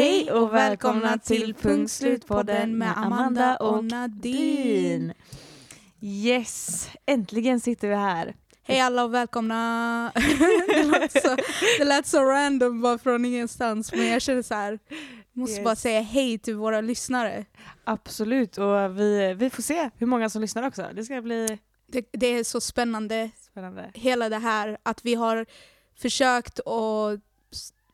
Hej och välkomna till Punkt Slut-podden med Amanda och Nadine. Yes, äntligen sitter vi här. Hej alla och välkomna. det, lät så, det lät så random bara från ingenstans men jag känner så här, måste Yes. bara säga hej till våra lyssnare. Absolut, och vi, vi får se hur många som lyssnar också. Det ska bli Det, det är så spännande, spännande. hela det här att vi har försökt och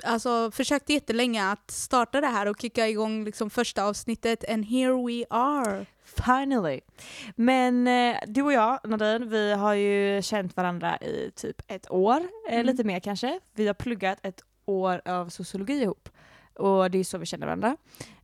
Alltså försökt jättelänge att starta det här och kicka igång liksom första avsnittet and here we are. Finally. Men eh, du och jag, Nadine, vi har ju känt varandra i typ ett år, eh, Mm. lite mer kanske. Vi har pluggat ett år av sociologi ihop. Och det är så vi känner varandra.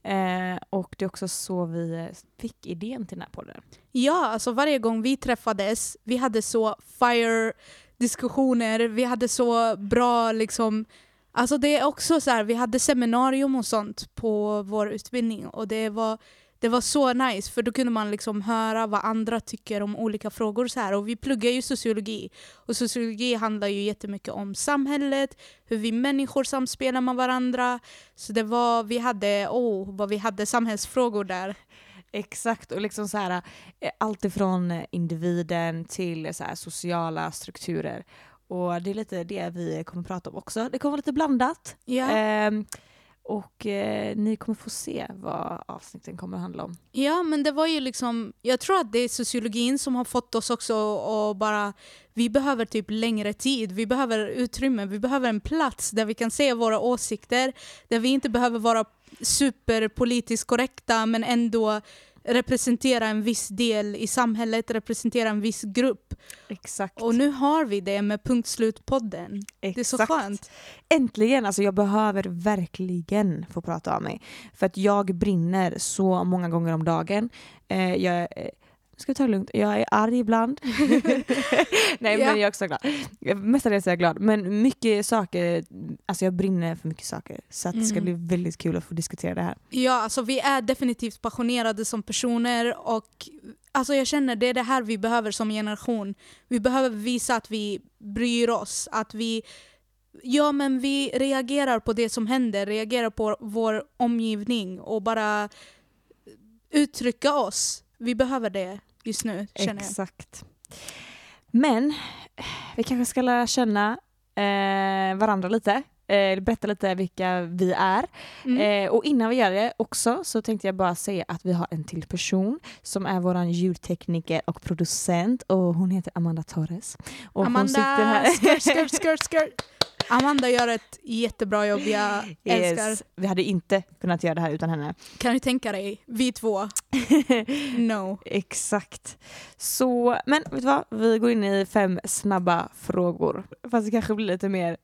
Eh, och det är också så vi eh, fick idén till den här podden. Ja, alltså varje gång vi träffades, vi hade så fire diskussioner, vi hade så bra liksom Alltså det är också så här, vi hade seminarium och sånt på vår utbildning och det var, det var så nice för då kunde man liksom höra vad andra tycker om olika frågor. Så här. Och vi pluggar ju sociologi och sociologi handlar ju jättemycket om samhället, hur vi människor samspelar med varandra. Så det var, vi hade, oh, vad vi hade samhällsfrågor där. Exakt, och liksom så här, eh, allt ifrån individen till så här, sociala strukturer. Och det är lite det vi kommer prata om också. Det kommer vara lite blandat. Ja. Ehm, och eh, ni kommer få se vad avsnitten kommer att handla om. Ja, men det var ju liksom, jag tror att det är sociologin som har fått oss också att bara, vi behöver typ längre tid, vi behöver utrymme, vi behöver en plats där vi kan se våra åsikter, där vi inte behöver vara superpolitiskt korrekta men ändå representera en viss del i samhället, representera en viss grupp. Exakt. Och nu har vi det med Punkt Slut-podden. Det är så skönt. Äntligen! Alltså jag behöver verkligen få prata av mig. För att jag brinner så många gånger om dagen. Eh, jag, eh, ska vi ta det lugnt? Jag är arg ibland. Nej Ja. men jag är också glad. Mestadels är jag glad. Men mycket saker, alltså jag brinner för mycket saker. Så att det ska Mm. bli väldigt kul att få diskutera det här. Ja, alltså vi är definitivt passionerade som personer och alltså jag känner det är det här vi behöver som generation. Vi behöver visa att vi bryr oss, att vi Ja men vi reagerar på det som händer, reagerar på vår omgivning och bara uttrycka oss. Vi behöver det just nu känner jag. Exakt. Men vi kanske ska lära känna eh, varandra lite. Eh, berätta lite vilka vi är. Mm. Eh, och innan vi gör det också så tänkte jag bara säga att vi har en till person som är våran ljudtekniker och producent och hon heter Amanda Torres. Och hon sitter Amanda, här. skirt, skirt, skirt, skirt. Amanda gör ett jättebra jobb, jag älskar. Yes. Vi hade inte kunnat göra det här utan henne. Kan du tänka dig, vi två? No. Exakt. Så, men vet du vad? Vi går in i fem snabba frågor. Fast det kanske blir lite mer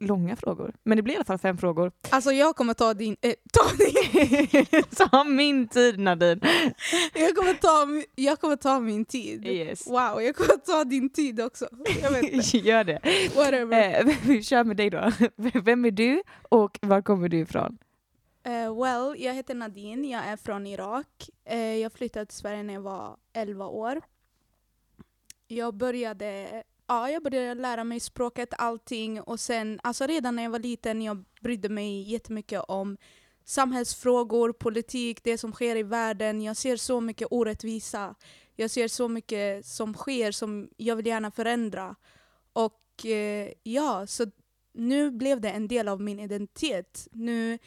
långa frågor. Men det blir i alla fall fem frågor. Alltså jag kommer ta din... Eh, ta din Ta min tid Nadine. jag, kommer ta, jag kommer ta min tid. Yes. Wow, jag kommer ta din tid också. Jag vet inte. Gör det. Whatever. Eh, vi kör med dig då. Vem är du och var kommer du ifrån? Eh, well, jag heter Nadine, jag är från Irak. Eh, jag flyttade till Sverige när jag var 11 år. Jag började, ja, jag började lära mig språket, allting. Och sen, alltså redan när jag var liten, jag brydde mig jättemycket om samhällsfrågor, politik, det som sker i världen. Jag ser så mycket orättvisa. Jag ser så mycket som sker som jag vill gärna förändra. Och eh, ja, så nu blev det en del av min identitet. Nu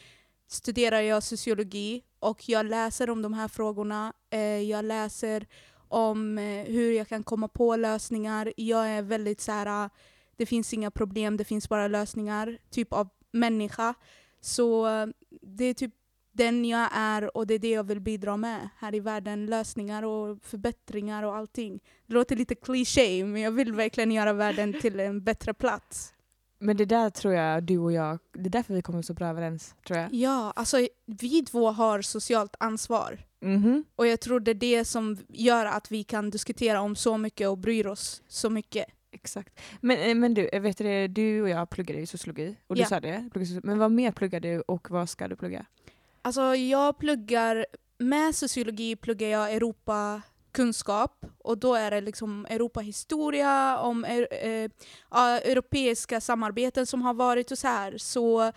studerar jag sociologi och jag läser om de här frågorna. Eh, jag läser om eh, hur jag kan komma på lösningar. Jag är väldigt så här, ah, det finns inga problem, det finns bara lösningar, typ av människa. Så eh, det är typ den jag är och det är det jag vill bidra med här i världen. Lösningar och förbättringar och allting. Det låter lite kliché men jag vill verkligen göra världen till en bättre plats. Men det där tror jag du och jag, det är därför vi kommer så bra överens tror jag. Ja, alltså vi två har socialt ansvar. Mhm. Och jag tror det är det som gör att vi kan diskutera om så mycket och bryr oss så mycket. Exakt. Men, eh, men du, vet du, du och jag pluggade ju sociologi och du Ja. sa det. Men vad mer pluggar du och vad ska du plugga? Alltså jag pluggar, med sociologi pluggar jag Europakunskap och då är det liksom Europahistoria, om eh, eh, europeiska samarbeten som har varit och så här. Så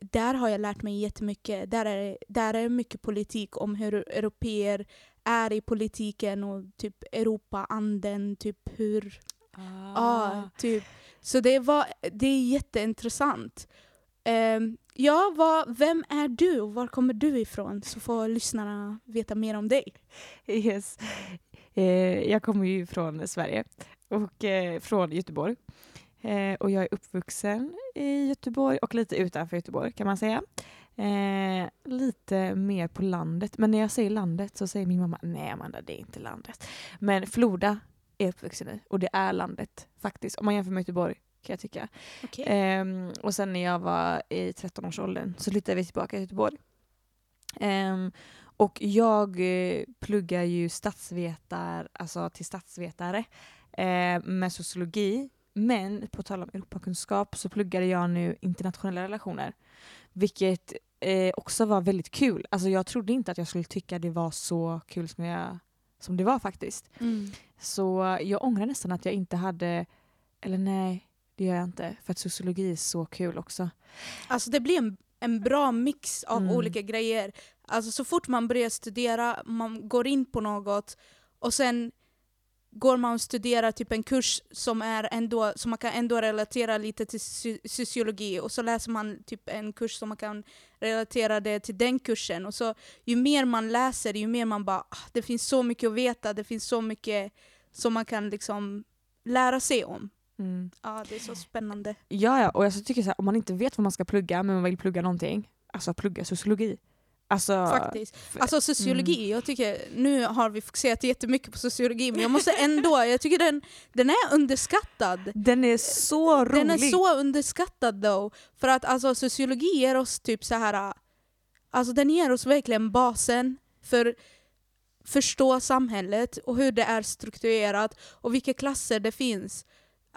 där har jag lärt mig jättemycket. Där är, där är mycket politik om hur europeer är i politiken och typ Europa-anden, typ hur... Ah. Ja, typ. Så det, var, det är jätteintressant. Um, ja, vad, vem är du och var kommer du ifrån? Så får lyssnarna veta mer om dig. Yes. Eh, jag kommer ju från Sverige och eh, från Göteborg. Eh, och jag är uppvuxen i Göteborg och lite utanför Göteborg kan man säga. Eh, lite mer på landet. Men när jag säger landet så säger min mamma nej Amanda det är inte landet. Men Floda är uppvuxen i och det är landet faktiskt. Om man jämför med Göteborg kan jag tycka. Okay. Ehm, och sen när jag var i 13-årsåldern så flyttade vi tillbaka till Göteborg. Ehm, och jag eh, pluggar ju statsvetar, alltså till statsvetare eh, med sociologi. Men på tal om Europakunskap så pluggade jag nu internationella relationer. Vilket eh, också var väldigt kul. Alltså jag trodde inte att jag skulle tycka det var så kul som, jag, som det var faktiskt. Mm. Så jag ångrar nästan att jag inte hade, eller nej, det gör jag inte. För att sociologi är så kul också. Alltså det blir en, en bra mix av Mm. olika grejer. Alltså så fort man börjar studera, man går in på något och sen går man och studerar typ en kurs som, är ändå, som man kan ändå relatera lite till sociologi och så läser man typ en kurs som man kan relatera det till den kursen. Och så ju mer man läser, ju mer man bara ah, det finns så mycket att veta, det finns så mycket som man kan liksom lära sig om. Mm. Ja, det är så spännande. Ja, ja, och jag tycker så här, om man inte vet vad man ska plugga men man vill plugga någonting, alltså plugga sociologi. Alltså, Faktiskt. Alltså sociologi, jag tycker, nu har vi fokuserat jättemycket på sociologi men jag måste ändå, jag tycker den, den är underskattad. Den är så rolig. Den är så underskattad då. För att alltså, sociologi ger oss typ så här. Alltså den ger oss verkligen basen för förstå samhället och hur det är strukturerat och vilka klasser det finns.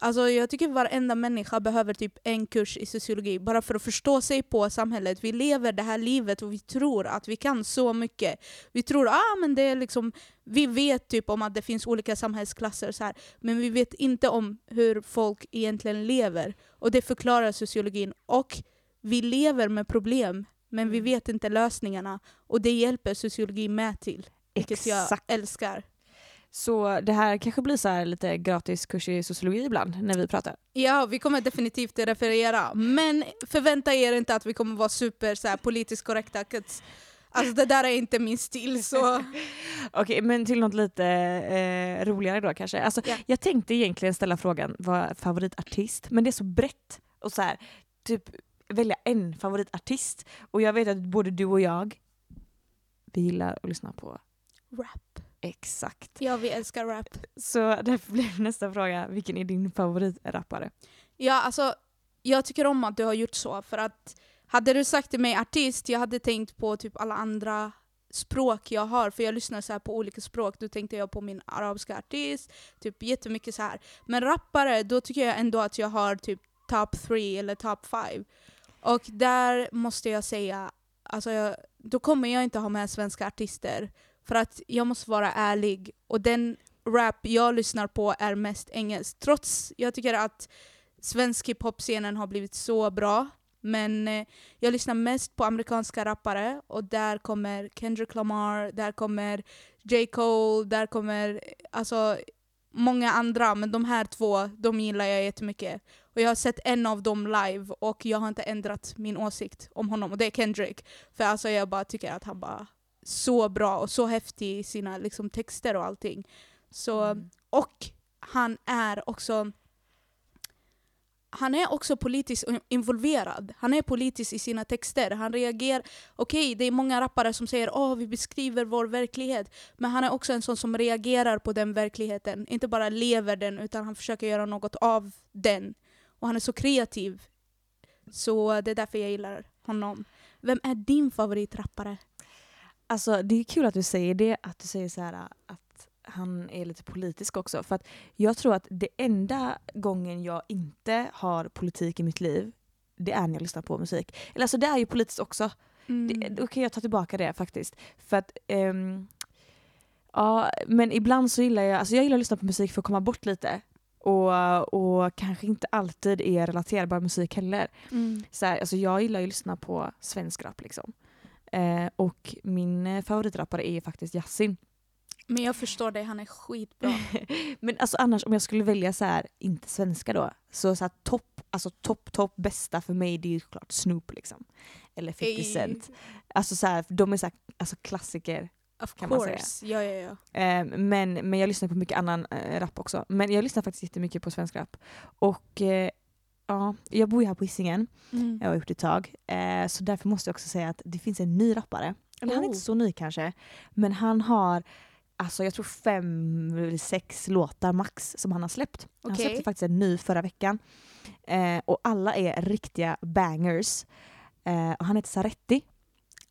Alltså jag tycker varenda människa behöver typ en kurs i sociologi bara för att förstå sig på samhället. Vi lever det här livet och vi tror att vi kan så mycket. Vi tror ah, men det är liksom, vi vet typ om att det finns olika samhällsklasser så här, men vi vet inte om hur folk egentligen lever. Och det förklarar sociologin. Och vi lever med problem, men vi Mm. vet inte lösningarna. Och det hjälper sociologi med till. Vilket jag Exakt. älskar. Så det här kanske blir så här lite gratis kurs i sociologi ibland när vi pratar. Ja, vi kommer definitivt referera. Men förvänta er inte att vi kommer vara super så här, politiskt korrekta. Alltså det där är inte min stil. Så Okej, men till något lite eh, roligare då kanske. Alltså, Ja. Jag tänkte egentligen ställa frågan vad favoritartist, men det är så brett. Och så här, typ välja en favoritartist. Och jag vet att både du och jag, vi gillar att lyssna på rap. Exakt. Ja, vi älskar rap. Så därför blir nästa fråga, vilken är din favoritrappare? Ja, alltså jag tycker om att du har gjort så. För att hade du sagt till mig artist, jag hade tänkt på typ alla andra språk jag har, för jag lyssnar så här på olika språk. Då tänkte jag på min arabiska artist, typ jättemycket så här. Men rappare, då tycker jag ändå att jag har typ top 3 eller top 5. Och där måste jag säga, alltså jag, då kommer jag inte ha med svenska artister. För att jag måste vara ärlig, och den rap jag lyssnar på är mest engelsk. Trots jag tycker att svensk hiphop-scenen har blivit så bra. Men eh, jag lyssnar mest på amerikanska rappare och där kommer Kendrick Lamar, där kommer J. Cole, där kommer eh, alltså många andra. Men de här två, de gillar jag jättemycket. Och jag har sett en av dem live och jag har inte ändrat min åsikt om honom och det är Kendrick. För alltså jag bara tycker att han bara så bra och så häftig i sina liksom, texter och allting. Så, Mm. Och han är också han är också politiskt involverad. Han är politisk i sina texter. Han reagerar... Okej, det är många rappare som säger att vi beskriver vår verklighet. Men han är också en sån som reagerar på den verkligheten. Inte bara lever den, utan han försöker göra något av den. Och han är så kreativ. Så det är därför jag gillar honom. Vem är din favoritrappare? Alltså det är kul att du säger det, att du säger så här att han är lite politisk också. För att jag tror att det enda gången jag inte har politik i mitt liv, det är när jag lyssnar på musik. Eller alltså det är ju politiskt också. Mm. Det, då kan jag ta tillbaka det faktiskt. För att, ehm, ja, men ibland så gillar jag, alltså jag gillar att lyssna på musik för att komma bort lite. Och, och kanske inte alltid är relaterbar musik heller. Mm. Så här, alltså jag gillar ju att lyssna på svensk rap liksom. Eh, och min eh, favoritrappare är faktiskt Yasin. Men jag förstår dig, han är skitbra. Men alltså annars om jag skulle välja så här, inte svenska då, så, så här, topp, alltså topp, topp bästa för mig det är ju såklart Snoop liksom. Eller 50 Ey, Cent. Alltså så här, de är så här, alltså klassiker. Of kan man säga. course. Ja, ja, ja. Eh, men, men jag lyssnar på mycket annan eh, rap också. Men jag lyssnar faktiskt jättemycket på svensk rap. Och eh, ja, jag bor ju här på Hisingen, Mm. jag har gjort det ett tag. Eh, så därför måste jag också säga att det finns en ny rappare. Eller han är Oh. inte så ny kanske, men han har Alltså jag tror fem eller sex låtar max som han har släppt. Han Okej. släppte faktiskt en ny förra veckan. Eh, och alla är riktiga bangers. Eh, och han heter Saretti.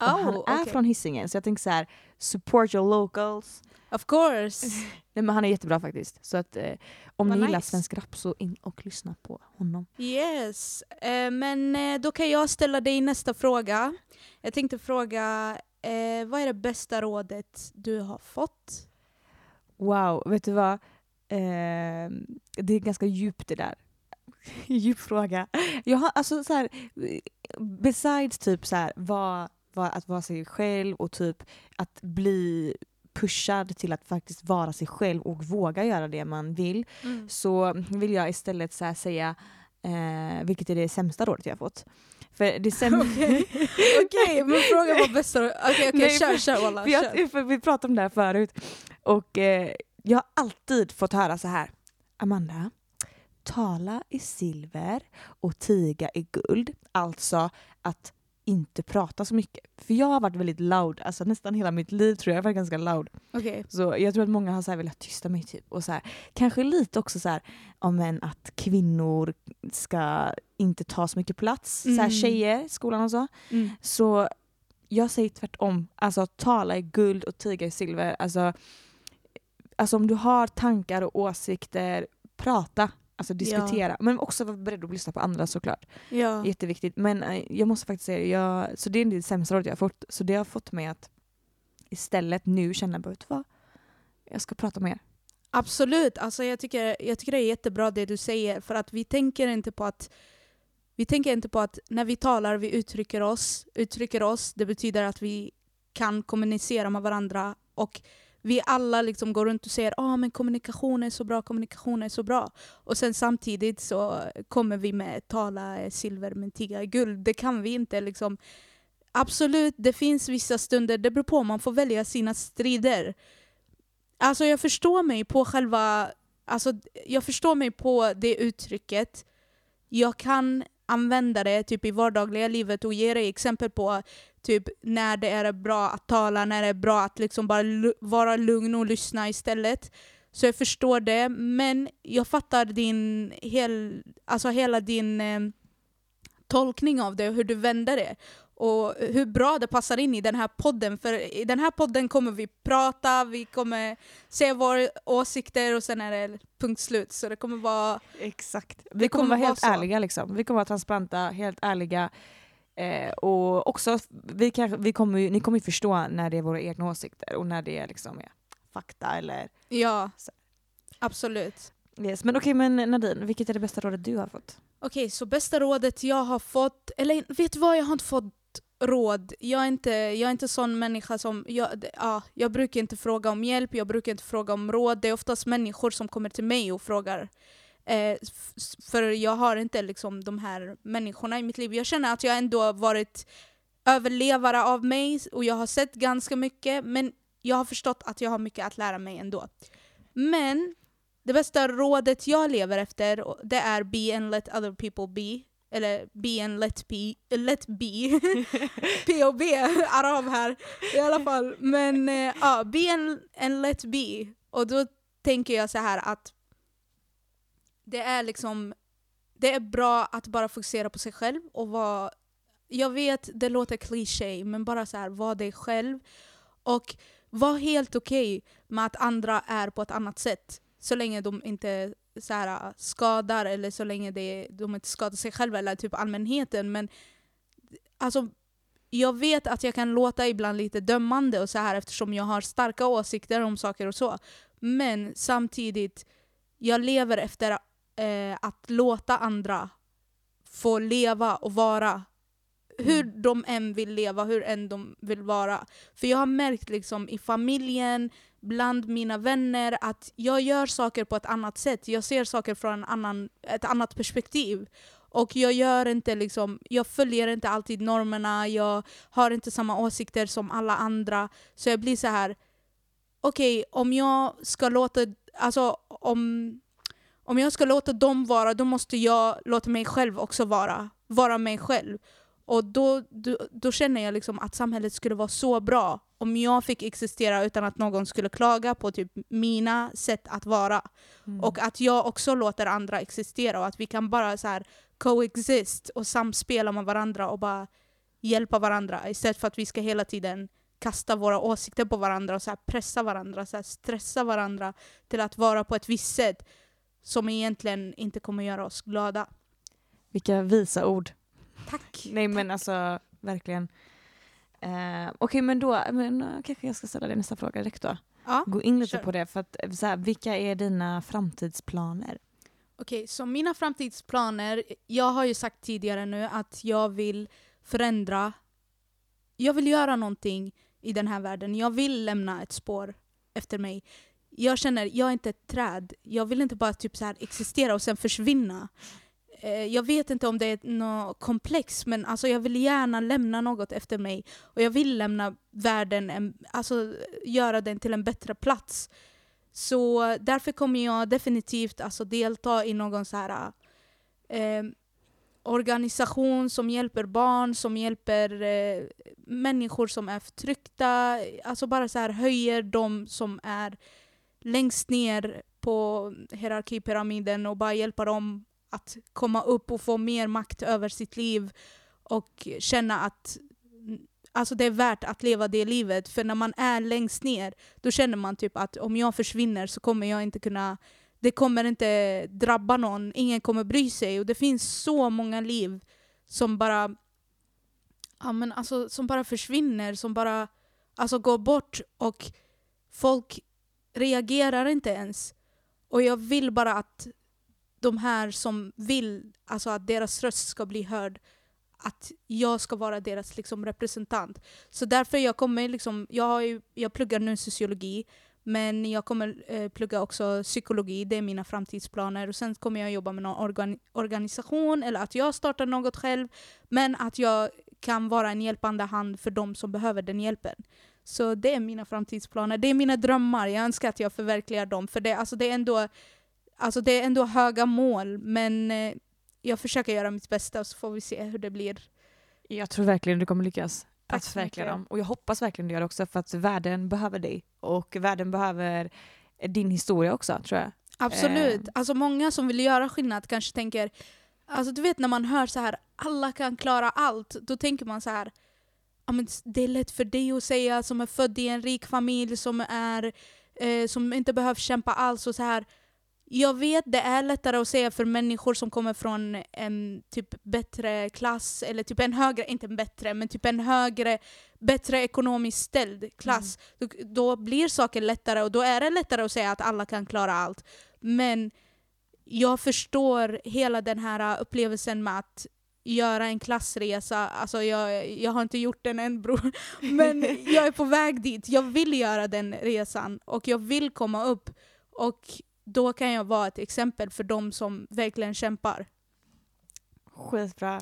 Och han är Oh, okej. från Hisingen så jag tänker så här: support your locals. Of course. Nej, men han är jättebra faktiskt. Så att, eh, om Vad ni gillar nice. svensk rap så in och lyssna på honom. Yes. Eh, men eh, då kan jag ställa dig nästa fråga. Jag tänkte fråga, eh, vad är det bästa rådet du har fått? Wow, vet du vad? Eh, det är ganska djupt det där. Djup fråga. Jag har alltså så här, besides typ så här, vad, vad, att vara sig själv och typ att bli pushad till att faktiskt vara sig själv och våga göra det man vill så vill jag istället så säga eh, vilket är det sämsta rådet jag har fått. För det sämsta... Okej. Okej, men frågan var bästa rådet. Okej, Nej, kör, kör walla. Vi pratade om det här förut. Och eh, jag har alltid fått höra så här. Amanda, tala i silver och tiga i guld. Alltså att inte prata så mycket. För jag har varit väldigt loud, alltså nästan hela mitt liv tror jag jag har varit ganska loud. Okej. Så jag tror att många har så velat tysta mig typ. Och så här, kanske lite också så här, om en att kvinnor ska inte ta så mycket plats. Så här, Mm. tjejer skolan och så. Mm. Så jag säger tvärtom. Alltså tala i guld och tiga i silver. Alltså, alltså om du har tankar och åsikter, prata. Alltså diskutera. Men också vara beredd att lyssna på andra såklart. Ja. Jätteviktigt. Men eh, jag måste faktiskt säga, jag, så det är det sämsta rådet jag har fått. Så det har fått mig att istället nu känna, vet du vad? Jag ska prata mer. Absolut, alltså jag, tycker, jag tycker det är jättebra det du säger för att vi tänker inte på att vi tänker inte på att när vi talar, vi uttrycker oss. Uttrycker oss, det betyder att vi kan kommunicera med varandra och vi alla liksom går runt och säger ah, men kommunikation är så bra, kommunikation är så bra. Och sen samtidigt så kommer vi med tala eh, silver men tiga guld. Det kan vi inte. Liksom. Absolut, det finns vissa stunder, det beror på, man får välja sina strider. Alltså jag förstår mig på själva, alltså jag förstår mig på det uttrycket. Jag kan använda det typ i vardagliga livet och ge dig exempel på typ när det är bra att tala, när det är bra att liksom bara vara lugn och lyssna istället. Så jag förstår det, men jag fattar din hel, alltså hela din eh, tolkning av det och hur du vänder det. Och hur bra det passar in i den här podden. För i den här podden kommer vi prata, vi kommer säga våra åsikter och sen är det punkt slut. Så det kommer vara... Exakt. Vi kommer, kommer vara vara helt så. ärliga liksom. Vi kommer vara transparenta, helt ärliga. Eh, och också, vi kanske, vi kommer, ju- ni kommer ju förstå när det är våra egna åsikter och när det är liksom är fakta eller... Ja, Så. absolut. Yes. Men okej, men Nadine, vilket är det bästa rådet du har fått? Okej, så bästa rådet jag har fått, eller vet du vad, jag har inte fått råd. Jag är inte, jag är inte sån människa som, jag, ja, jag brukar inte fråga om hjälp, jag brukar inte fråga om råd. Det är oftast människor som kommer till mig och frågar. Eh, för jag har inte liksom de här människorna i mitt liv. Jag känner att jag ändå varit överlevare av mig och jag har sett ganska mycket men jag har förstått att jag har mycket att lära mig ändå. Men det bästa rådet jag lever efter det är be and let other people be. Eller be and let be. Let be. POB, arab här. I alla fall. Men eh, ja, uh, be and, and let be. Och då tänker jag så här att det är liksom det är bra att bara fokusera på sig själv och vara jag vet det låter kliché men bara så här var dig själv och var helt okej med att andra är på ett annat sätt. Så länge de inte så här, skadar eller så länge det, de inte skadar sig själva eller typ allmänheten men alltså jag vet att jag kan låta ibland lite dömande och så här eftersom jag har starka åsikter om saker och så. Men samtidigt jag lever efter eh, att låta andra få leva och vara hur Mm. de än vill leva, hur än de vill vara. För jag har märkt liksom i familjen, bland mina vänner, att jag gör saker på ett annat sätt. Jag ser saker från en annan, ett annat perspektiv. Och jag gör inte liksom, jag följer inte alltid normerna, jag har inte samma åsikter som alla andra. Så jag blir så här. okej om jag ska låta, alltså om, om jag ska låta dem vara, då måste jag låta mig själv också vara, vara mig själv. Och då, då, då känner jag liksom att samhället skulle vara så bra om jag fick existera utan att någon skulle klaga på typ mina sätt att vara. Mm. Och att jag också låter andra existera och att vi kan bara så här coexist och samspela med varandra och bara hjälpa varandra istället för att vi ska hela tiden kasta våra åsikter på varandra och så pressa varandra, så stressa varandra till att vara på ett visst sätt som egentligen inte kommer göra oss glada. Vilka visa ord. Tack! Nej men alltså verkligen. Eh, Okej men då men, eh, kanske jag ska ställa dig nästa fråga direkt då. Ja. Gå in lite kör. på det. För att, eh, så här, vilka är dina framtidsplaner? Okej, så mina framtidsplaner, jag har ju sagt tidigare nu att jag vill förändra, jag vill göra någonting i den här världen. Jag vill lämna ett spår efter mig. Jag känner, jag är inte ett träd. Jag vill inte bara typ så här existera och sen försvinna. Eh, Jag vet inte om det är något komplex, men alltså jag vill gärna lämna något efter mig. Och jag vill lämna världen, en, alltså göra den till en bättre plats. Så därför kommer jag definitivt alltså, delta i någon så här eh, organisation som hjälper barn, som hjälper eh, människor som är förtryckta. Alltså bara så här höjer de som är längst ner på hierarkipyramiden och bara hjälpa dem att komma upp och få mer makt över sitt liv och känna att alltså det är värt att leva det livet. För när man är längst ner, då känner man typ att om jag försvinner så kommer jag inte kunna det kommer inte drabba någon, ingen kommer bry sig. Och det finns så många liv som bara ja, men alltså, som bara försvinner, som bara alltså, går bort och folk reagerar inte ens. Och jag vill bara att de här som vill alltså att deras röst ska bli hörd, att jag ska vara deras liksom, representant. Så därför jag kommer liksom, jag, har ju, jag pluggar nu sociologi, men jag kommer eh, plugga också psykologi, det är mina framtidsplaner. Och sen kommer jag jobba med någon organ organisation, eller att jag startar något själv. Men att jag kan vara en hjälpande hand för de som behöver den hjälpen. Så det är mina framtidsplaner, det är mina drömmar. Jag önskar att jag förverkligar dem. För det, alltså det, är, ändå, alltså det är ändå höga mål, men eh, jag försöker göra mitt bästa så får vi se hur det blir. Jag tror verkligen du kommer lyckas. Tack att förverkliga dem. Och jag hoppas verkligen du gör det också för att världen behöver dig. Och världen behöver din historia också tror jag. Absolut. Eh. Alltså många som vill göra skillnad kanske tänker, alltså du vet när man hör så här, alla kan klara allt, då tänker man så här, ja, men det är lätt för dig att säga som är född i en rik familj, som, är, eh, som inte behöver kämpa alls och så här. Jag vet det är lättare att säga för människor som kommer från en typ bättre klass, eller typ en högre, inte en bättre, men typ en högre, bättre ekonomiskt ställd klass. Då, då blir saker lättare och då är det lättare att säga att alla kan klara allt. Men jag förstår hela den här upplevelsen med att göra en klassresa. Alltså jag, jag har inte gjort den än bror. Men jag är på väg dit. Jag vill göra den resan och jag vill komma upp. Och då kan jag vara ett exempel för de som verkligen kämpar. Skitbra.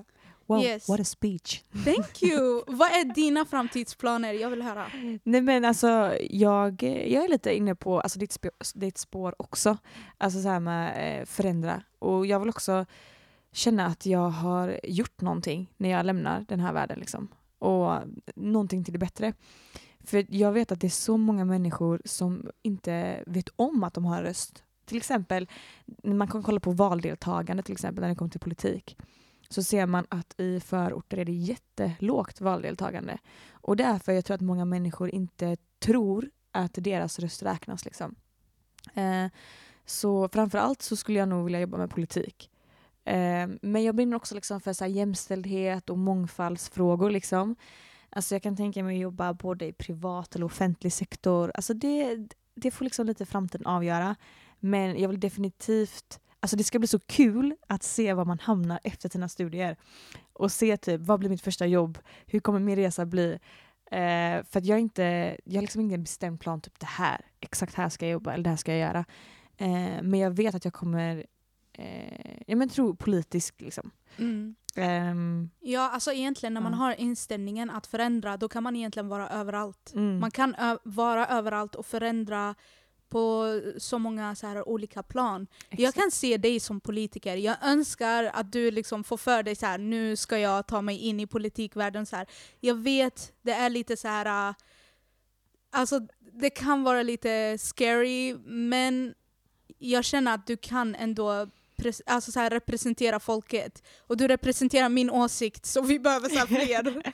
Wow, Yes. what a speech. Thank you! Vad är dina framtidsplaner? Jag vill höra. Nej men alltså jag, jag är lite inne på alltså, ditt, spår, ditt spår också. Alltså så här med eh, förändra. Och jag vill också känna att jag har gjort någonting när jag lämnar den här världen. Liksom. Och någonting till det bättre. För jag vet att det är så många människor som inte vet om att de har en röst. Till exempel, man kan kolla på valdeltagande till exempel när det kommer till politik. Så ser man att i förorter är det jättelågt valdeltagande. Och det är för jag tror att många människor inte tror att deras röst räknas. Liksom. Eh, så framförallt så skulle jag nog vilja jobba med politik. Eh, men jag brinner också liksom för så här jämställdhet och mångfaldsfrågor. Liksom. Alltså jag kan tänka mig att jobba både i privat eller offentlig sektor. Alltså det, det får liksom lite framtiden avgöra. Men jag vill definitivt, alltså det ska bli så kul att se var man hamnar efter sina studier. Och se typ, vad blir mitt första jobb? Hur kommer min resa bli? Eh, för att jag, inte, jag har liksom ingen bestämd plan, typ det här, exakt här ska jag jobba eller det här ska jag göra. Eh, men jag vet att jag kommer, eh, jag men, tro politiskt liksom. Mm. Ehm, Ja, alltså egentligen när man Ja. har inställningen att förändra, då kan man egentligen vara överallt. mm, Man kan vara överallt och förändra på så många så här olika plan. Jag exakt. kan se dig som politiker. Jag önskar att du liksom får för dig så här, nu ska jag ta mig in i politikvärlden. Så här. Jag vet, det är lite så här... äh, Alltså, det kan vara lite scary, men jag känner att du kan ändå alltså så här, representera folket. Och du representerar min åsikt, så vi behöver så fler.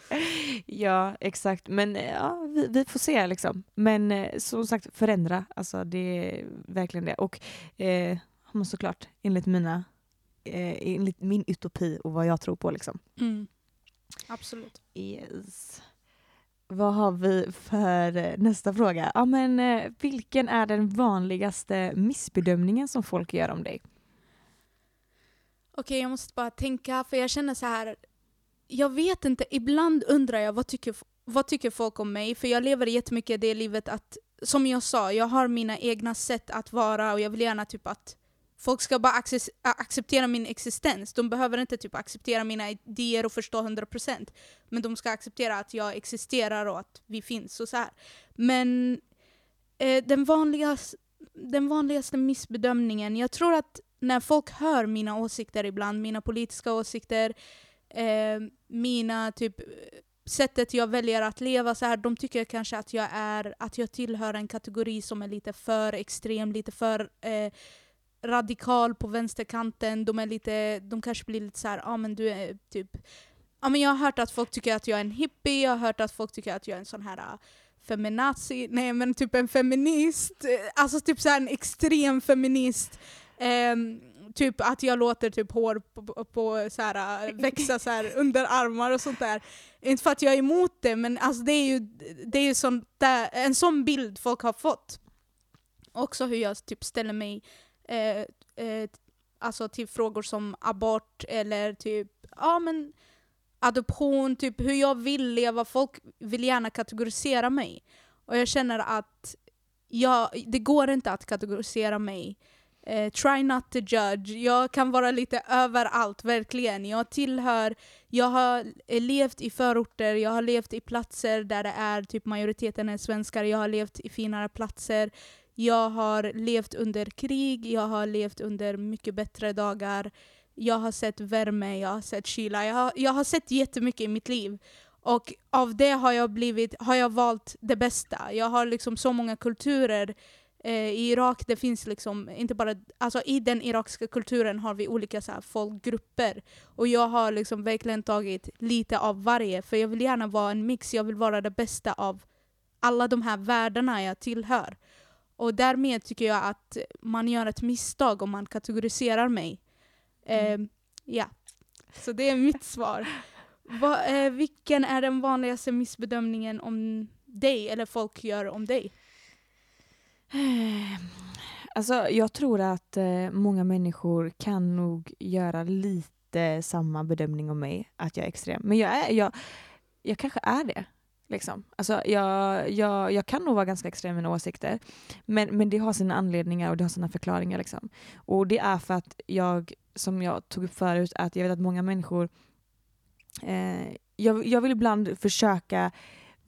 Ja, exakt. Men eh, ja, vi, vi får se liksom. Men eh, som sagt, förändra. Alltså det är verkligen det. Och eh, såklart, enligt mina eh, enligt min utopi och vad jag tror på liksom. Mm. Absolut. Yes. Vad har vi för eh, nästa fråga? Ja, men, vilken är den vanligaste missbedömningen som folk gör om dig? Okej, jag måste bara tänka, för jag känner så här. Jag vet inte, ibland undrar jag vad tycker, vad tycker folk om mig? För jag lever jättemycket det livet att, som jag sa, jag har mina egna sätt att vara och jag vill gärna typ att folk ska bara acce- acceptera min existens. De behöver inte typ acceptera mina idéer och förstå 100% men de ska acceptera att jag existerar och att vi finns och så här. Men eh, den, vanligaste, den vanligaste missbedömningen, jag tror att när folk hör mina åsikter ibland, mina politiska åsikter, eh, mina typ sättet jag väljer att leva så här, de tycker kanske att jag är, att jag tillhör en kategori som är lite för extrem, lite för eh, radikal på vänsterkanten. De är lite, de kanske blir lite så här, ja ah, men du är typ Ja, men jag har hört att folk tycker att jag är en hippie, jag har hört att folk tycker att jag är en sån här ah, feminazi, nej men typ en feminist, alltså typ så här en extrem feminist. Ehm, typ att jag låter typ hår på, på, på så här, växa så här under armar och sånt där. Inte för att jag är emot det, men alltså det är ju, det är ju sånt där, en sån bild folk har fått. Också hur jag typ ställer mig eh, eh, alltså till frågor som abort eller typ, ja men adoption, typ hur jag vill leva. Folk vill gärna kategorisera mig. Och jag känner att jag, det går inte att kategorisera mig. Eh, try not to judge. Jag kan vara lite överallt, verkligen. Jag tillhör, jag har eh, levt i förorter, jag har levt i platser där det är typ majoriteten är svenskar, jag har levt i finare platser. Jag har levt under krig, jag har levt under mycket bättre dagar. Jag har sett värme, jag har sett kyla. Jag har, jag har sett jättemycket i mitt liv. Och av det har jag, blivit, har jag valt det bästa. Jag har liksom så många kulturer. Eh, I Irak det finns liksom inte bara, alltså i den irakiska kulturen har vi olika så här, folkgrupper. Och jag har liksom verkligen tagit lite av varje. För jag vill gärna vara en mix, jag vill vara det bästa av alla de här världarna jag tillhör. Och därmed tycker jag att man gör ett misstag om man kategoriserar mig. Mm. Eh, ja, så det är mitt svar. Va, eh, vilken är den vanligaste missbedömningen om dig, eller folk gör om dig? Alltså, jag tror att eh, många människor kan nog göra lite samma bedömning om mig, att jag är extrem. Men jag, är, jag, jag kanske är det. Liksom. Alltså, jag, jag, jag kan nog vara ganska extrem i mina åsikter, men, men det har sina anledningar och det har sina förklaringar. Liksom. Och det är för att jag, som jag tog upp förut, att jag vet att många människor eh, jag, jag vill ibland försöka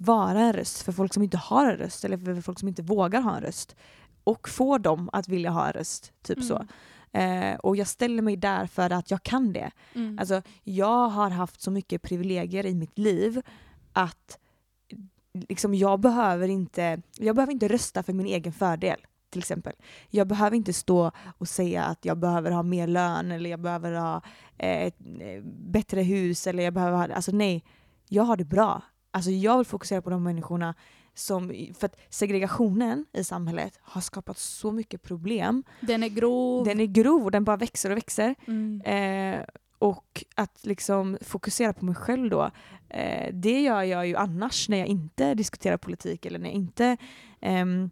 vara en röst för folk som inte har en röst eller för folk som inte vågar ha en röst och få dem att vilja ha en röst. Typ så. Eh, och jag ställer mig där för att jag kan det. Mm. Alltså, jag har haft så mycket privilegier i mitt liv att liksom, jag, behöver inte, jag behöver inte rösta för min egen fördel. Till exempel. Jag behöver inte stå och säga att jag behöver ha mer lön eller jag behöver ha eh, ett eh, bättre hus. Eller jag behöver ha, alltså nej, jag har det bra. Alltså jag vill fokusera på de människorna som, för att segregationen i samhället har skapat så mycket problem. Den är grov. Den är grov och den bara växer och växer. Mm. Eh, och att liksom fokusera på mig själv då, eh, det gör jag ju annars när jag inte diskuterar politik eller när jag inte ehm,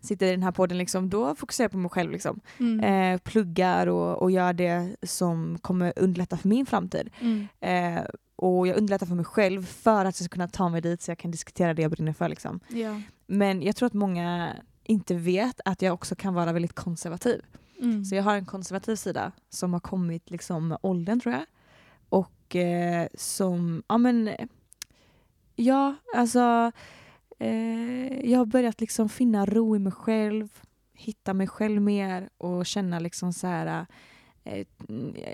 sitter i den här podden, liksom, då fokuserar jag på mig själv. Liksom. Mm. Eh, pluggar och, och gör det som kommer underlätta för min framtid. Mm. Eh, och jag underlättar för mig själv för att jag ska kunna ta mig dit så jag kan diskutera det jag brinner för. Liksom. Ja. Men jag tror att många inte vet att jag också kan vara väldigt konservativ. Mm. Så jag har en konservativ sida som har kommit liksom med åldern tror jag. Och eh, som, ja men, ja alltså, eh, jag har börjat liksom finna ro i mig själv, hitta mig själv mer och känna liksom så här eh,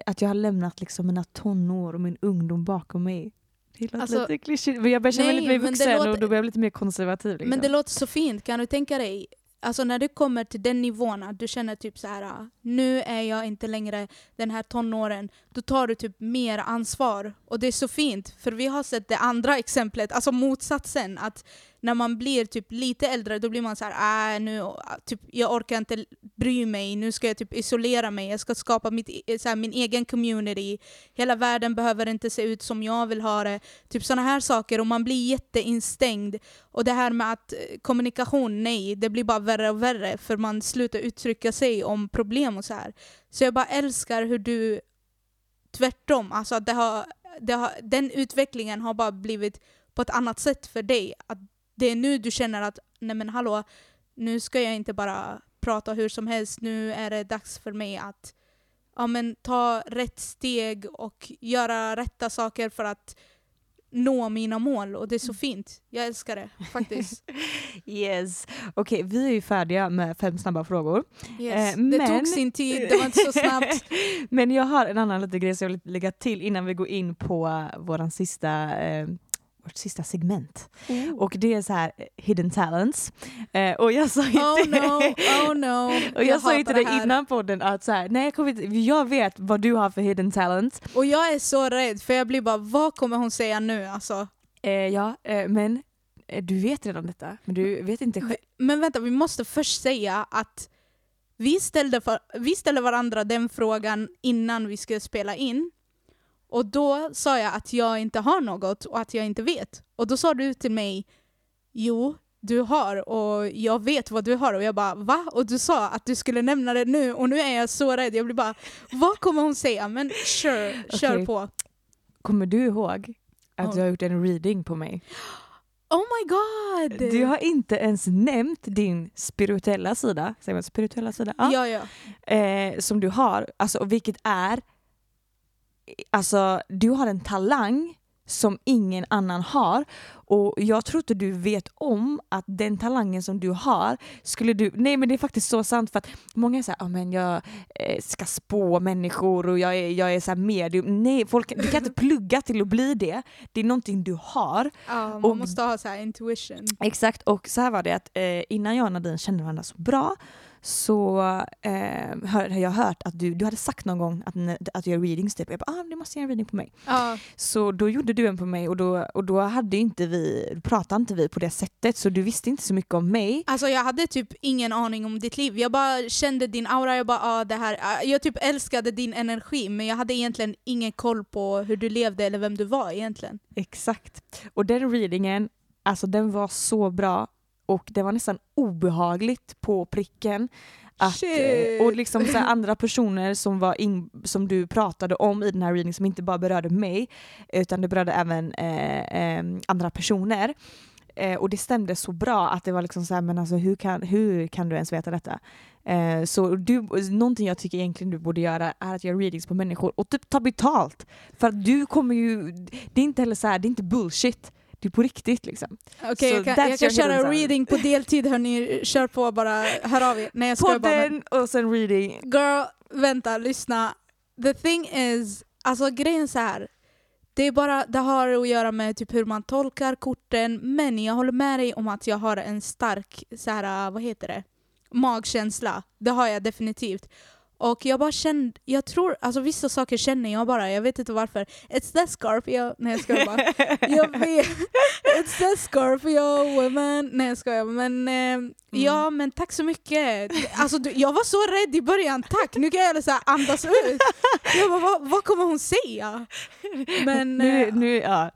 att jag har lämnat liksom mina tonår och min ungdom bakom mig. Det låter Alltså, lite klyschigt men jag börjar känna mig lite mer vuxen låter- och då blir jag lite mer konservativ. Liksom. Men det låter så fint, kan du tänka dig? Alltså när du kommer till den nivån att du känner typ så här, nu är jag inte längre den här tonåren, då tar du typ mer ansvar. Och det är så fint, för vi har sett det andra exemplet, alltså motsatsen, att när man blir typ lite äldre då blir man så här, äh, nu, typ, jag orkar inte bry mig, nu ska jag typ isolera mig, jag ska skapa mitt, e-, så här, min egen community, hela världen behöver inte se ut som jag vill ha det. Typ sådana här saker, och man blir jätteinstängd. Och det här med att eh, kommunikation, nej, det blir bara värre och värre för man slutar uttrycka sig om problem och så här. Så jag bara älskar hur du tvärtom, alltså att det har, det har, den utvecklingen har bara blivit på ett annat sätt för dig. Att det är nu du känner att, nej men hallå, nu ska jag inte bara prata hur som helst, nu är det dags för mig att ja, men, ta rätt steg och göra rätta saker för att nå mina mål. Och det är så fint. Jag älskar det faktiskt. Yes. Okej, vi är ju färdiga med fem snabba frågor. Yes. Eh, det men- tog sin tid, det var inte så snabbt. Men jag har en annan liten grej som jag vill lägga till innan vi går in på våran sista, eh, vårt sista segment. Och det är så här eh, hidden talents. Eh, och jag sa ju Oh no, oh no. Och jag, sa det dig här. innan podden att så här, nej, jag, kommer inte, jag vet vad du har för hidden talents. Och jag är så rädd för jag blir bara, vad kommer hon säga nu? Alltså. Eh, ja, eh, men eh, du vet redan detta, men du vet inte själv. Men vänta, vi måste först säga att vi ställde, för, vi ställde varandra den frågan innan vi skulle spela in. Och då sa jag att jag inte har något och att jag inte vet. Och då sa du till mig, jo, du har och jag vet vad du har. Och jag bara, va? Och du sa att du skulle nämna det nu och nu är jag så rädd. Jag blir bara, vad kommer hon säga? Men sure, kör Okej. på. Kommer du ihåg att Ja. du har gjort en reading på mig? Oh my god! Du har inte ens nämnt din spirituella sida, säger man spirituella sida? Ja. Ja, ja. eh, som du har, alltså, vilket är, alltså du har en talang som ingen annan har. Och jag tror inte du vet om att den talangen som du har skulle du, nej men det är faktiskt så sant för att många är såhär, ah, men jag eh, ska spå människor och jag är, jag är så här medium, nej folk, du kan inte plugga till att bli det, det är någonting du har. Ja man Och- måste ha så här intuition. Exakt, och så här var det att eh, innan jag och Nadine kände varandra så bra så eh, har jag hört att du, du hade sagt någon gång att, att du gör readings typ. Jag bara, ah, du måste göra en reading på mig. Ja. Så då gjorde du en på mig och då, och då hade inte vi, pratade inte vi på det sättet så du visste inte så mycket om mig. Alltså jag hade typ ingen aning om ditt liv. Jag bara kände din aura, jag bara ah, det här. ah, Jag typ älskade din energi men jag hade egentligen ingen koll på hur du levde eller vem du var egentligen. Exakt. Och den readingen, alltså den var så bra och det var nästan obehagligt på pricken. Att, Shit. eh, och liksom så andra personer som, var in, som du pratade om i den här readingen som inte bara berörde mig utan det berörde även eh, eh, andra personer. Eh, och det stämde så bra att det var liksom så här, men alltså hur kan, hur kan du ens veta detta? Eh, så du, någonting jag tycker egentligen du borde göra är att göra readings på människor och typ ta betalt. För att du kommer ju, det är inte heller så här, det är inte bullshit. Det är på riktigt liksom. Okej, Så jag kan, jag kan köra reading på deltid hörni, kör på bara, hör av er. Nej jag skojar bara. Podden och sen reading. girl, vänta, lyssna. The thing is, alltså grejen är så här. Det, är bara, det har att göra med typ hur man tolkar korten, men jag håller med dig om att jag har en stark, så här, vad heter det, magkänsla. Det har jag definitivt. Och jag bara kände, jag tror, alltså vissa saker känner jag bara, jag vet inte varför. It's that Scorpio, nej jag skojar bara. Jag vet, it's that Scorpio woman, nej jag skojar men eh, ja men tack så mycket. Alltså du, jag var så rädd i början, tack nu kan jag så här andas ut. Jag bara, vad, vad kommer hon säga? Men nu, eh, nu, ja.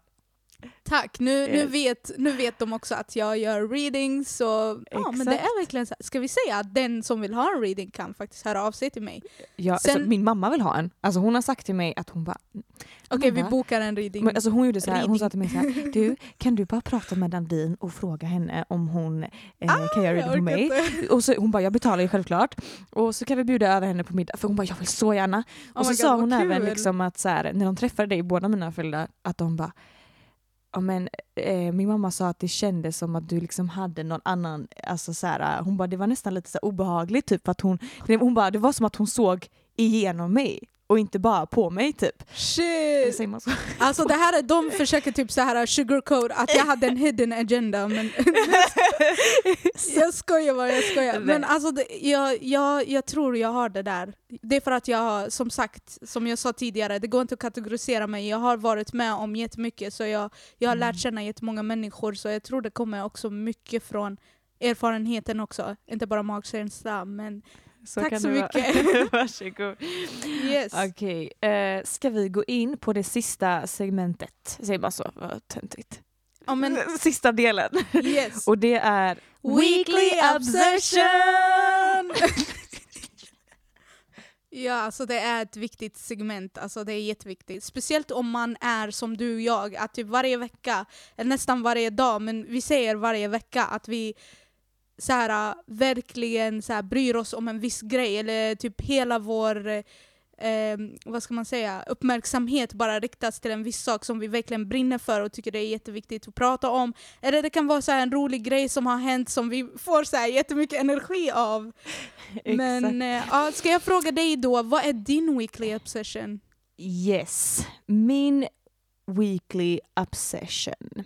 Tack, nu, nu, Yes. vet, nu vet de också att jag gör readings. Så, ja, men det är verkligen så här. Ska vi säga att den som vill ha en reading kan faktiskt höra av sig till mig? Ja, Sen- alltså, min mamma vill ha en. Alltså, hon har sagt till mig att hon bara... Okej, vi Mamma, bokar en reading. Men alltså hon gjorde så här, hon Reading. sa till mig så här, du kan du bara prata med Nadine och fråga henne om hon eh, kan göra Ah, reading på mig? inte. Och så, hon bara, jag betalar ju självklart. Och så kan vi bjuda över henne på middag. För hon bara, jag vill så gärna. Oh och så my sa God, hon även liksom att så här, när de träffade dig, båda mina föräldrar, att de bara men, eh, min mamma sa att det kändes som att du liksom hade någon annan, alltså så här, hon bara det var nästan lite så obehagligt typ för att hon, hon bara det var som att hon såg igenom mig och inte bara på mig typ. Shit! Alltså det här är, de försöker typ så här sugarcoat att jag hade en hidden agenda men jag skojar bara, jag skojar. Men alltså det, jag, jag, jag tror jag har det där. Det är för att jag, som sagt, som jag sa tidigare, det går inte att kategorisera mig. Jag har varit med om jättemycket så jag, jag har Mm. lärt känna jättemånga människor så jag tror det kommer också mycket från erfarenheten också. Inte bara magkänsla men Så Tack så mycket. Varsågod. yes. Okej, eh, ska vi gå in på det sista segmentet? Säger man så? Vad töntigt. Ja, men, Sista delen. yes. Och det är Weekly obsession! ja, alltså det är ett viktigt segment. Alltså det är jätteviktigt. Speciellt om man är som du och jag, att typ varje vecka, eller nästan varje dag, men vi säger varje vecka att vi så här, verkligen så här, bryr oss om en viss grej, eller typ hela vår eh, vad ska man säga, uppmärksamhet bara riktas till en viss sak som vi verkligen brinner för och tycker det är jätteviktigt att prata om. Eller det kan vara så här en rolig grej som har hänt som vi får så här jättemycket energi av. Men eh, ja, ska jag fråga dig då, vad är din weekly obsession? Yes, min weekly obsession.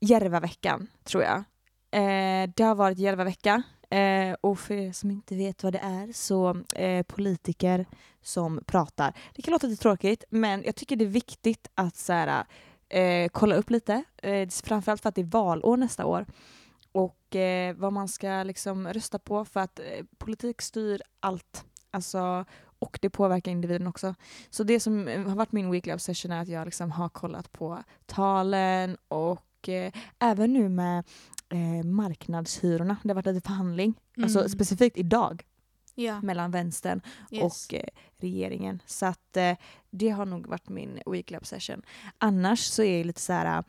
Järvaveckan, tror jag. Eh, det har varit Järvavecka. Eh, och för er som inte vet vad det är så eh, politiker som pratar. Det kan låta lite tråkigt men jag tycker det är viktigt att så här, eh, kolla upp lite. Eh, framförallt för att det är valår nästa år. Och eh, vad man ska liksom rösta på för att eh, politik styr allt. Alltså, och det påverkar individen också. Så det som eh, har varit min weekly obsession är att jag liksom har kollat på talen och eh, även nu med eh, marknadshyrorna. Det har varit lite förhandling, alltså Mm. specifikt idag, Ja, mellan vänstern yes. och eh, regeringen. Så att eh, det har nog varit min weekly obsession. Annars så är det lite så här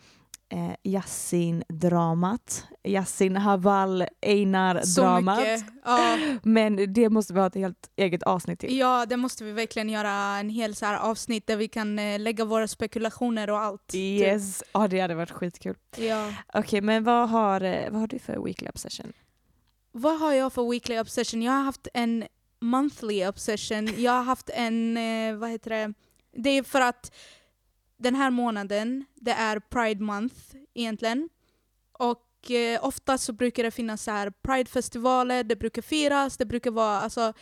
eh, Yasin-dramat. Yasin Haval Einar-dramat. Ja. Men det måste vi ha ett helt eget avsnitt till. ja, det måste vi verkligen göra en hel så här avsnitt där vi kan eh, lägga våra spekulationer och allt. typ. Yes, ja det hade varit skitkul. Ja. Okej, men vad har, eh, vad har du för weekly obsession? Vad har jag för weekly obsession? Jag har haft en monthly obsession. Jag har haft en, eh, vad heter det? Det är för att den här månaden, det är Pride month egentligen. Och eh, oftast så brukar det finnas så här Pride-festivaler, det brukar firas, det brukar vara alltså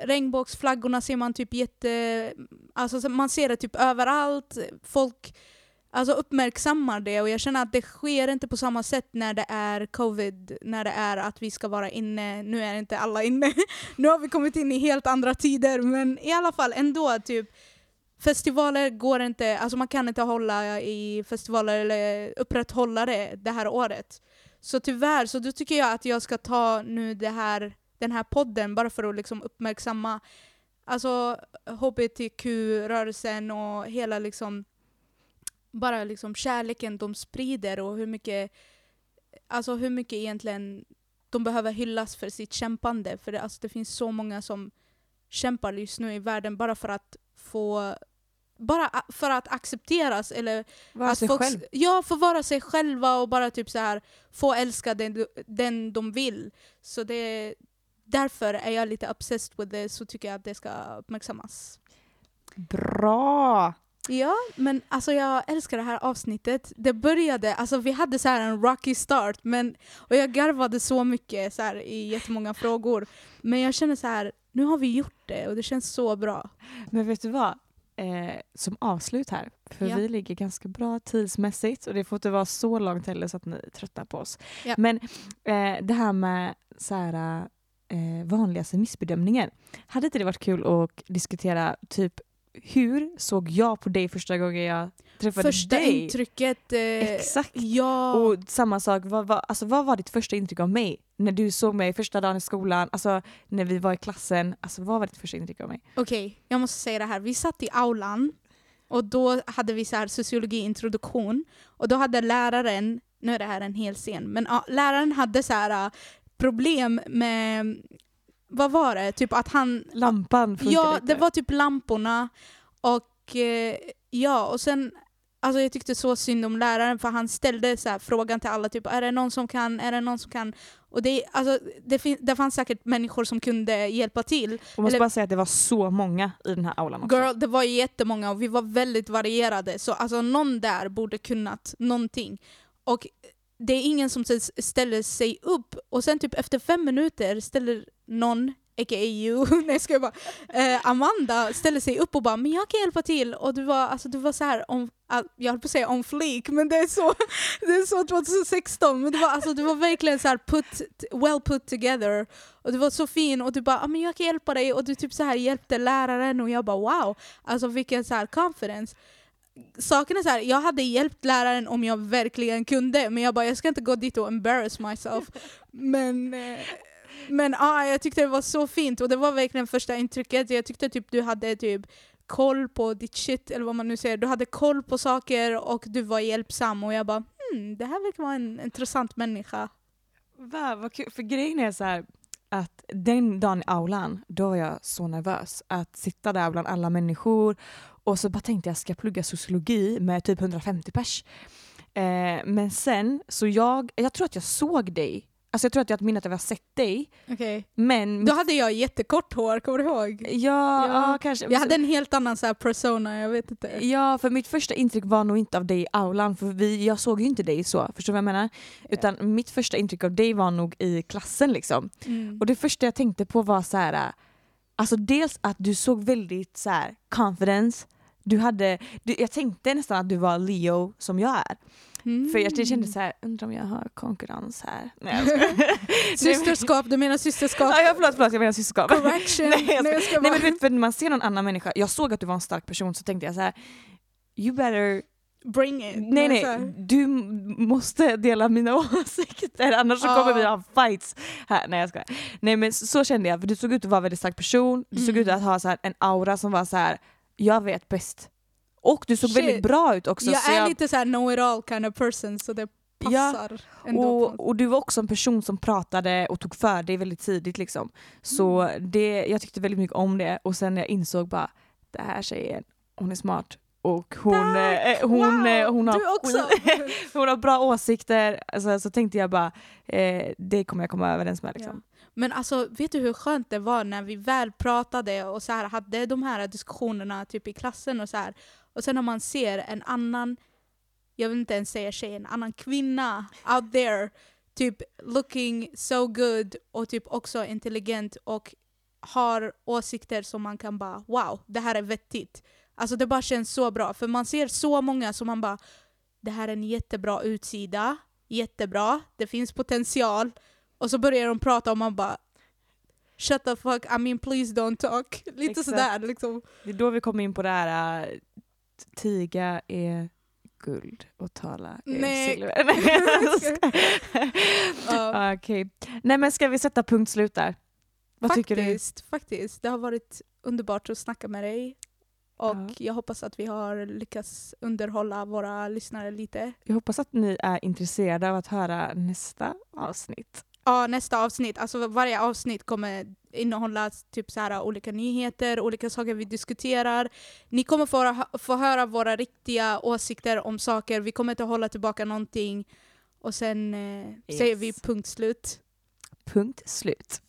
regnbågsflaggorna ser man typ jätte... Alltså man ser det typ överallt. Folk alltså uppmärksammar det och jag känner att det sker inte på samma sätt när det är covid, när det är att vi ska vara inne. Nu är inte alla inne. nu har vi kommit in i helt andra tider men i alla fall ändå typ Festivaler går inte, alltså man kan inte hålla i festivaler eller upprätthålla det det här året. Så tyvärr, så då tycker jag att jag ska ta nu det här, den här podden bara för att liksom uppmärksamma alltså hbtq-rörelsen och hela liksom bara liksom kärleken de sprider och hur mycket alltså hur mycket egentligen de behöver hyllas för sitt kämpande. För det, alltså det finns så många som kämpar just nu i världen bara för att få bara för att accepteras eller Vara att sig folk- själv. Ja, få vara sig själva och bara typ så här få älska den, den de vill. Så det därför är jag lite obsessed with det, så tycker jag att det ska uppmärksammas. Bra! Ja, men alltså jag älskar det här avsnittet. Det började, alltså vi hade så här en rocky start men, och jag garvade så mycket så här, i jättemånga frågor. Men jag känner så här, nu har vi gjort det och det känns så bra. Men vet du vad? Eh, som avslut här, för Ja. vi ligger ganska bra tidsmässigt och det får inte vara så långt heller så att ni tröttnar på oss. Ja. Men eh, det här med så här, eh, vanligaste missbedömningen. Hade inte det varit kul att diskutera typ hur såg jag på dig första gången jag träffade Första dig? intrycket... Eh, Exakt. Ja. Och samma sak, vad, vad, alltså, vad var ditt första intryck av mig? När du såg mig första dagen i skolan, alltså när vi var i klassen, alltså vad var ditt första intryck av mig? Okej, jag måste säga det här. Vi satt i aulan och då hade vi så här sociologiintroduktion och då hade läraren, nu är det här en hel scen, men ja, läraren hade så här äh, problem med, vad var det, typ att han Lampan funkade Ja, det var typ lamporna och eh, ja, och sen Alltså jag tyckte så synd om läraren för han ställde så frågan till alla, typ är det någon som kan, är det någon som kan? Och det, alltså, det, fin- det fanns säkert människor som kunde hjälpa till. Och måste eller- bara säga att det var så många i den här aulan också. Girl, det var jättemånga och vi var väldigt varierade, så alltså någon där borde kunnat någonting. Och det är ingen som ställer sig upp och sen typ efter fem minuter ställer någon, a.k.a. you, nej ska jag bara, eh, Amanda ställer sig upp och bara “men jag kan hjälpa till” och du var, alltså, du var så här om, ah, jag höll på att säga on fleek men det är så, det är så 2016 men du var, alltså, du var verkligen så här put, well put together. Och du var så fin och du bara ah, men “jag kan hjälpa dig” och du typ så här hjälpte läraren och jag bara wow, alltså vilken så här confidence saken är så här, jag hade hjälpt läraren om jag verkligen kunde, men jag bara jag ska inte gå dit och embarrass myself. Men, eh, men ah, jag tyckte det var så fint och det var verkligen första intrycket. Jag tyckte typ du hade typ koll på ditt shit, eller vad man nu säger. Du hade koll på saker och du var hjälpsam och jag bara hmm, det här verkar vara en intressant människa. Va, vad kul. För grejen är så här att den dagen i aulan, då var jag så nervös att sitta där bland alla människor och så bara tänkte jag ska plugga sociologi med typ 150 pers. Eh, men sen, så jag, jag tror att jag såg dig, alltså jag tror att jag har ett minne att jag har sett dig, Okay. men Då hade jag jättekort hår, kommer du ihåg? ja, Ja, kanske. Jag hade en helt annan så persona, jag vet inte. Ja, för mitt första intryck var nog inte av dig i aulan, för vi, jag såg ju inte dig så, förstår du vad jag menar? Utan mitt första intryck av dig var nog i klassen liksom. Mm. Och det första jag tänkte på var så här, alltså dels att du såg väldigt så här confidence, du hade, du, jag tänkte nästan att du var Leo som jag är. Mm. För jag kände så här, undrar om jag har konkurrens här? Nej. Systerskap, du menar systerskap? Ja, förlåt, förlåt, jag menar systerskap. Correction! Nej, jag Nej, jag ska Nej bara... men vet, för när man ser någon annan människa, jag såg att du var en stark person så tänkte jag så här, you better Bring it! Nej nej, här- du måste dela mina åsikter annars så Ja. kommer vi ha fights här. Nej jag skojar. Nej men så, kände jag, för du såg ut att vara en väldigt stark person, du såg Mm. ut att ha så här, en aura som var så här. jag vet bäst. Och du såg Shit. väldigt bra ut också. jag är lite såhär know it all kind of person så det Ja, passar något- och, och du var också en person som pratade och tog för dig väldigt tidigt. Liksom. Så Mm. det, jag tyckte väldigt mycket om det och sen när jag insåg bara, det här tjejen, hon är smart. Och hon, Tack! eh, hon, wow, eh, hon, har hon har bra åsikter, alltså, så tänkte jag bara, eh, det kommer jag komma överens med. Liksom. Men alltså, vet du hur skönt det var när vi väl pratade och så här, hade de här diskussionerna typ i klassen och så här. Och sen när man ser en annan, jag vill inte ens säga tjej, en annan kvinna out there, typ looking so good och typ också intelligent och har åsikter som man kan bara wow, det här är vettigt. Alltså det bara känns så bra, för man ser så många som man bara det här är en jättebra utsida, jättebra, det finns potential. Och så börjar de prata och man bara Shut the fuck, I mean please don't talk. Lite Exakt. sådär liksom. Det är då vi kommer in på det här, äh, tiga är guld och tala är silver. Ja. Okej. Nej men ska vi sätta punkt slut där? Vad tycker du? faktiskt, faktiskt. Det har varit underbart att snacka med dig. Och Ja. jag hoppas att vi har lyckats underhålla våra lyssnare lite. Jag hoppas att ni är intresserade av att höra nästa avsnitt. Ja, nästa avsnitt. Alltså varje avsnitt kommer innehålla typ så här, olika nyheter, olika saker vi diskuterar. Ni kommer få, få höra våra riktiga åsikter om saker. Vi kommer inte hålla tillbaka någonting. Och sen eh, Yes. säger vi punkt slut. Punkt slut.